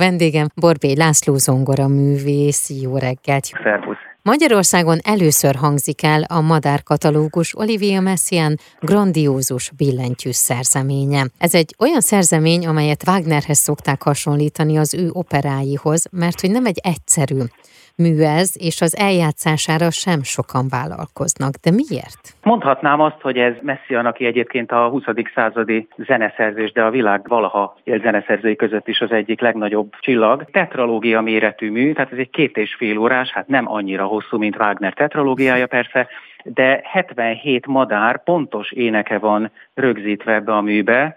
Vendégem Borbély László zongora művész, jó reggelt! Szervusz! Magyarországon először hangzik el a Madár katalógus Olivia Messian grandiózus billentyű szerzeménye. Ez egy olyan szerzemény, amelyet Wagnerhez szokták hasonlítani az ő operáihoz, mert hogy nem egy egyszerű mű ez, és az eljátszására sem sokan vállalkoznak. De miért? Mondhatnám azt, hogy ez Messian, aki egyébként a 20. századi zeneszerzés, de a világ valaha élt zeneszerzői között is az egyik legnagyobb csillag. Tetralógia méretű mű, tehát ez egy két és fél órás, hát nem annyira hosszú, mint Wagner tetralógiája persze, de 77 madár pontos éneke van rögzítve ebbe a műbe,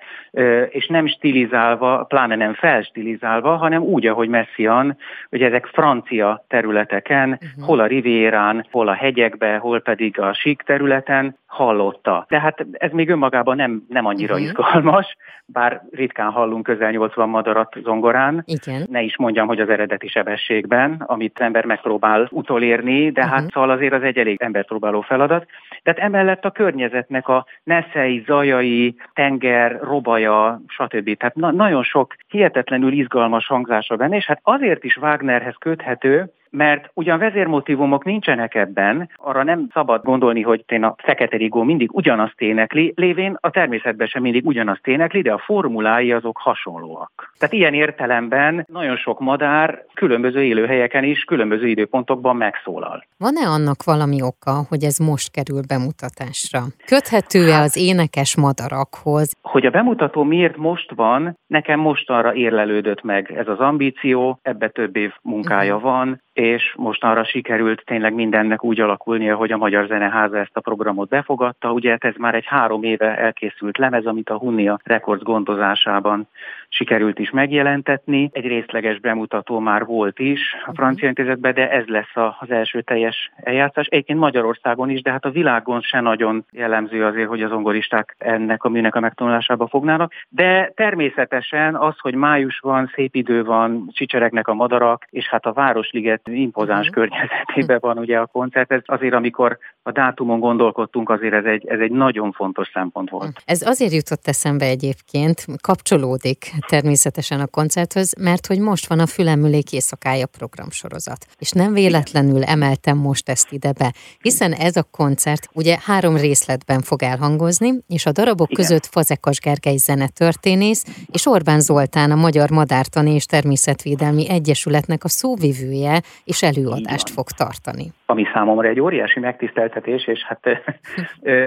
és nem stilizálva, pláne nem felstilizálva, hanem úgy, ahogy Messian, hogy ezek francia területeken, uh-huh. hol a rivérán, hol a hegyekbe, hol pedig a sík területen hallotta. Tehát ez még önmagában nem, nem annyira uh-huh. izgalmas, bár ritkán hallunk közel 80 madarat zongorán. Igen. Ne is mondjam, hogy az eredeti sebességben, amit ember megpróbál utolérni, de uh-huh. hát szóval azért az egy elég emberpróbáló feladat. Tehát emellett a környezetnek a neszei, zajai, tenger, robaja, stb. Tehát na- nagyon sok hihetetlenül izgalmas hangzása benne, és hát azért is Wagnerhez köthető, mert ugyan vezérmotívumok nincsenek ebben, arra nem szabad gondolni, hogy én a fekete rigó mindig ugyanazt énekli, lévén a természetben sem mindig ugyanazt énekli, de a formulái azok hasonlóak. Tehát ilyen értelemben nagyon sok madár különböző élőhelyeken is, különböző időpontokban megszólal. Van-e annak valami oka, hogy ez most kerül bemutatásra? Köthető-e hát, az énekes madarakhoz? Hogy a bemutató miért most van, nekem mostanra érlelődött meg ez az ambíció, ebbe több év munkája uh-huh. van, és mostanra sikerült tényleg mindennek úgy alakulnia, hogy a Magyar Zeneháza ezt a programot befogadta. Ugye hát ez már egy három éve elkészült lemez, amit a Hunnia Records gondozásában sikerült is megjelentetni. Egy részleges bemutató már volt is a francia intézetben, de ez lesz az első teljes eljátszás. Egyébként Magyarországon is, de hát a világon se nagyon jellemző azért, hogy az ongoristák ennek a műnek a megtanulásába fognának. De természetesen az, hogy május van, szép idő van, csicseregnek a madarak, és hát a Városliget impozáns uh-huh. környezetében van ugye a koncert. Ez azért, amikor a dátumon gondolkodtunk, azért ez egy, ez egy nagyon fontos szempont volt. Ez azért jutott eszembe egyébként, kapcsolódik természetesen a koncerthöz, mert hogy most van a Fülemülék éjszakája programsorozat. És nem véletlenül emeltem most ezt ide be, hiszen ez a koncert ugye három részletben fog elhangozni, és a darabok Igen. között Fazekas Gergely zenetörténész és Orbán Zoltán a Magyar Madártani és Természetvédelmi Egyesületnek a szóvivője és előadást fog tartani. Ami számomra egy óriási megtiszteltetés, és hát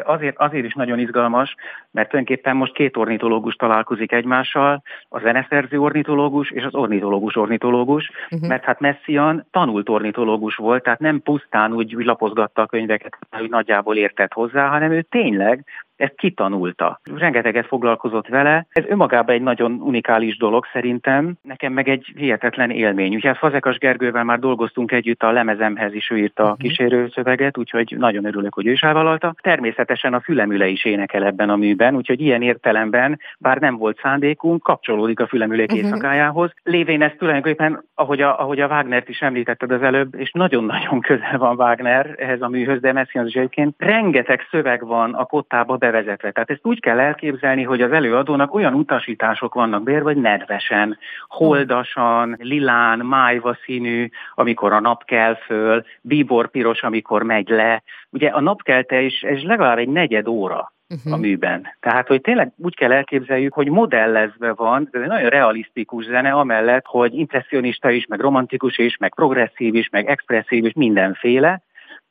azért, azért is nagyon izgalmas, mert tulajdonképpen most két ornitológus találkozik egymással, a zeneszerző ornitológus és az ornitológus ornitológus, uh-huh. mert hát Messian tanult ornitológus volt, tehát nem pusztán úgy, úgy lapozgatta a könyveket, hogy nagyjából értett hozzá, hanem ő tényleg ezt kitanulta. Rengeteget foglalkozott vele. Ez önmagában egy nagyon unikális dolog szerintem. Nekem meg egy hihetetlen élmény. Ugye Fazekas Gergővel már dolgoztunk együtt a lemezemhez is, ő írta a mhm. kísérő szöveget, úgyhogy nagyon örülök, hogy ő is elvállalta. Természetesen a fülemüle is énekel ebben a műben, úgyhogy ilyen értelemben, bár nem volt szándékunk, kapcsolódik a fülemülék uh-huh. éjszakájához. Lévén ez tulajdonképpen, ahogy a, ahogy a Wagnert is említetted az előbb, és nagyon-nagyon közel van Wagner ehhez a műhöz, de Messiaen egyébként rengeteg szöveg van a kottába bevezetve. Tehát ezt úgy kell elképzelni, hogy az előadónak olyan utasítások vannak bér, vagy nedvesen, holdasan, lilán, májva színű, amikor a nap kell föl, bíbor piros, amikor megy le. Ugye a napkelte is, ez legalább egy negyed óra uh-huh. a műben. Tehát, hogy tényleg úgy kell elképzeljük, hogy modellezve van, ez egy nagyon realisztikus zene, amellett, hogy impressionista is, meg romantikus is, meg progresszív is, meg expresszív is, mindenféle,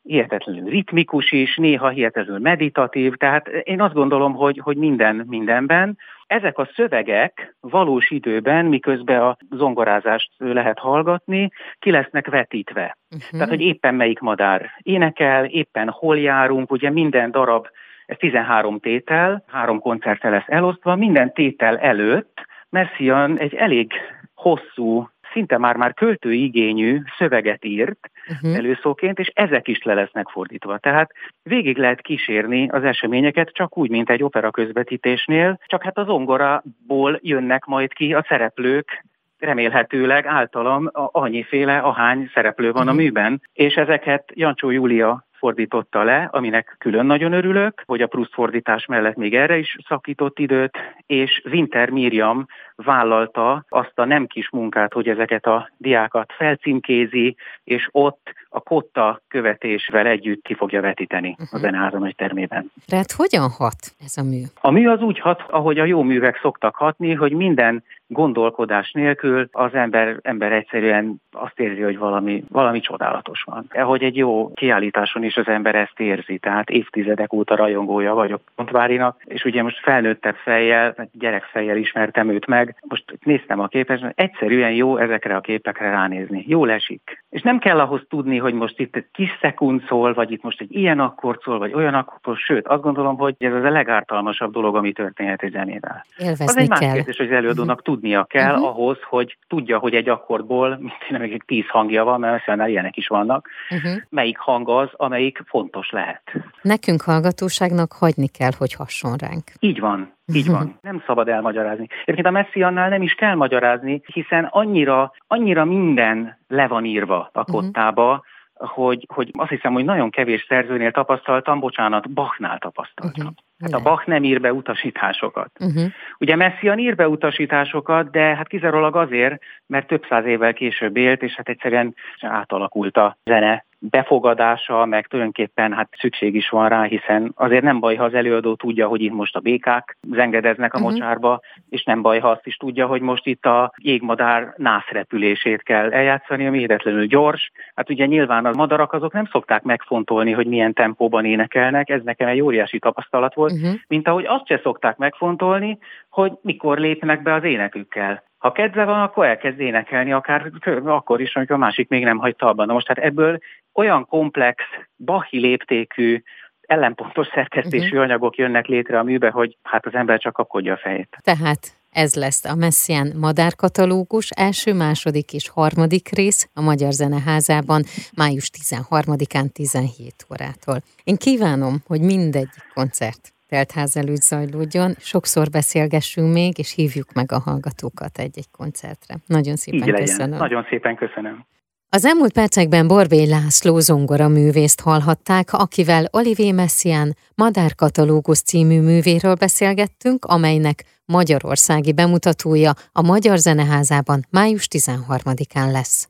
hihetetlenül ritmikus is, néha hihetetlenül meditatív, tehát én azt gondolom, hogy, hogy minden mindenben. Ezek a szövegek valós időben, miközben a zongorázást lehet hallgatni, ki lesznek vetítve. Uh-huh. Tehát, hogy éppen melyik madár énekel, éppen hol járunk, ugye minden darab, ez 13 tétel, három koncertre lesz elosztva, minden tétel előtt Messian egy elég hosszú szinte már-már költőigényű szöveget írt uh-huh. előszóként, és ezek is le lesznek fordítva. Tehát végig lehet kísérni az eseményeket, csak úgy, mint egy opera közvetítésnél, csak hát az ongoraból jönnek majd ki a szereplők, remélhetőleg általam annyiféle, ahány szereplő van uh-huh. a mhm. műben, és ezeket Jancsó Júlia fordította le, aminek külön nagyon örülök, hogy a Proust fordítás mellett még erre is szakított időt, és Winter Miriam vállalta azt a nem kis munkát, hogy ezeket a diákat felcímkézi, és ott a kotta követésvel együtt ki fogja vetíteni uh-huh. a zeneháza nagy termében. Tehát hogyan hat ez a mű? A mű az úgy hat, ahogy a jó művek szoktak hatni, hogy minden gondolkodás nélkül az ember, ember egyszerűen azt érzi, hogy valami, valami csodálatos van. Ahogy egy jó kiállításon is az ember ezt érzi, tehát évtizedek óta rajongója vagyok Pontvárinak, és ugye most felnőttebb fejjel, gyerekfejjel ismertem őt meg, most néztem a képet, egyszerűen jó ezekre a képekre ránézni. Jó esik. És nem kell ahhoz tudni, hogy most itt egy kis szekund szól, vagy itt most egy ilyen akkord szól, vagy olyan akkord, sőt, azt gondolom, hogy ez az a legártalmasabb dolog, ami történhet egy zenével. Élvezni az egy kell. más kérdés, hogy az előadónak uh-huh. tudnia kell uh-huh. ahhoz, hogy tudja, hogy egy akkordból, mint egy tíz hangja van, mert már ilyenek is vannak, uh-huh. melyik hang az, amelyik fontos lehet. Nekünk hallgatóságnak hagyni kell, hogy hasson ránk. Így van. Így van. Nem szabad elmagyarázni. Egyébként a Messiannál nem is kell magyarázni, hiszen annyira, annyira minden le van írva a kottába, hogy, hogy azt hiszem, hogy nagyon kevés szerzőnél tapasztaltam, bocsánat, Bachnál tapasztaltam. Uh-huh. Hát a Bach nem ír be utasításokat. Uh-huh. Ugye Messian ír be utasításokat, de hát kizárólag azért, mert több száz évvel később élt, és hát egyszerűen átalakult a zene befogadása, meg tulajdonképpen hát szükség is van rá, hiszen azért nem baj, ha az előadó tudja, hogy itt most a békák zengedeznek a uh-huh. mocsárba, és nem baj, ha azt is tudja, hogy most itt a jégmadár nászrepülését kell eljátszani, ami hihetetlenül gyors. Hát ugye nyilván a madarak azok nem szokták megfontolni, hogy milyen tempóban énekelnek, ez nekem egy óriási tapasztalat volt, uh-huh. mint ahogy azt se szokták megfontolni, hogy mikor lépnek be az énekükkel. Ha kedve van, akkor elkezd énekelni, akár akkor is, amikor a másik még nem hagyta abban. Na most hát ebből olyan komplex, bahi léptékű, ellenpontos szerkesztésű uh-huh. anyagok jönnek létre a műbe, hogy hát az ember csak kapkodja a fejét. Tehát ez lesz a Messian madárkatalógus első, második és harmadik rész a Magyar Zeneházában május 13-án 17 órától. Én kívánom, hogy mindegyik koncert teltház előtt zajlódjon. Sokszor beszélgessünk még, és hívjuk meg a hallgatókat egy-egy koncertre. Nagyon szépen Így köszönöm. Legyen. Nagyon szépen köszönöm. Az elmúlt percekben Borbély László zongora művészt hallhatták, akivel Olivier Messian Madárkatalógus című művéről beszélgettünk, amelynek magyarországi bemutatója a Magyar Zeneházában május 13-án lesz.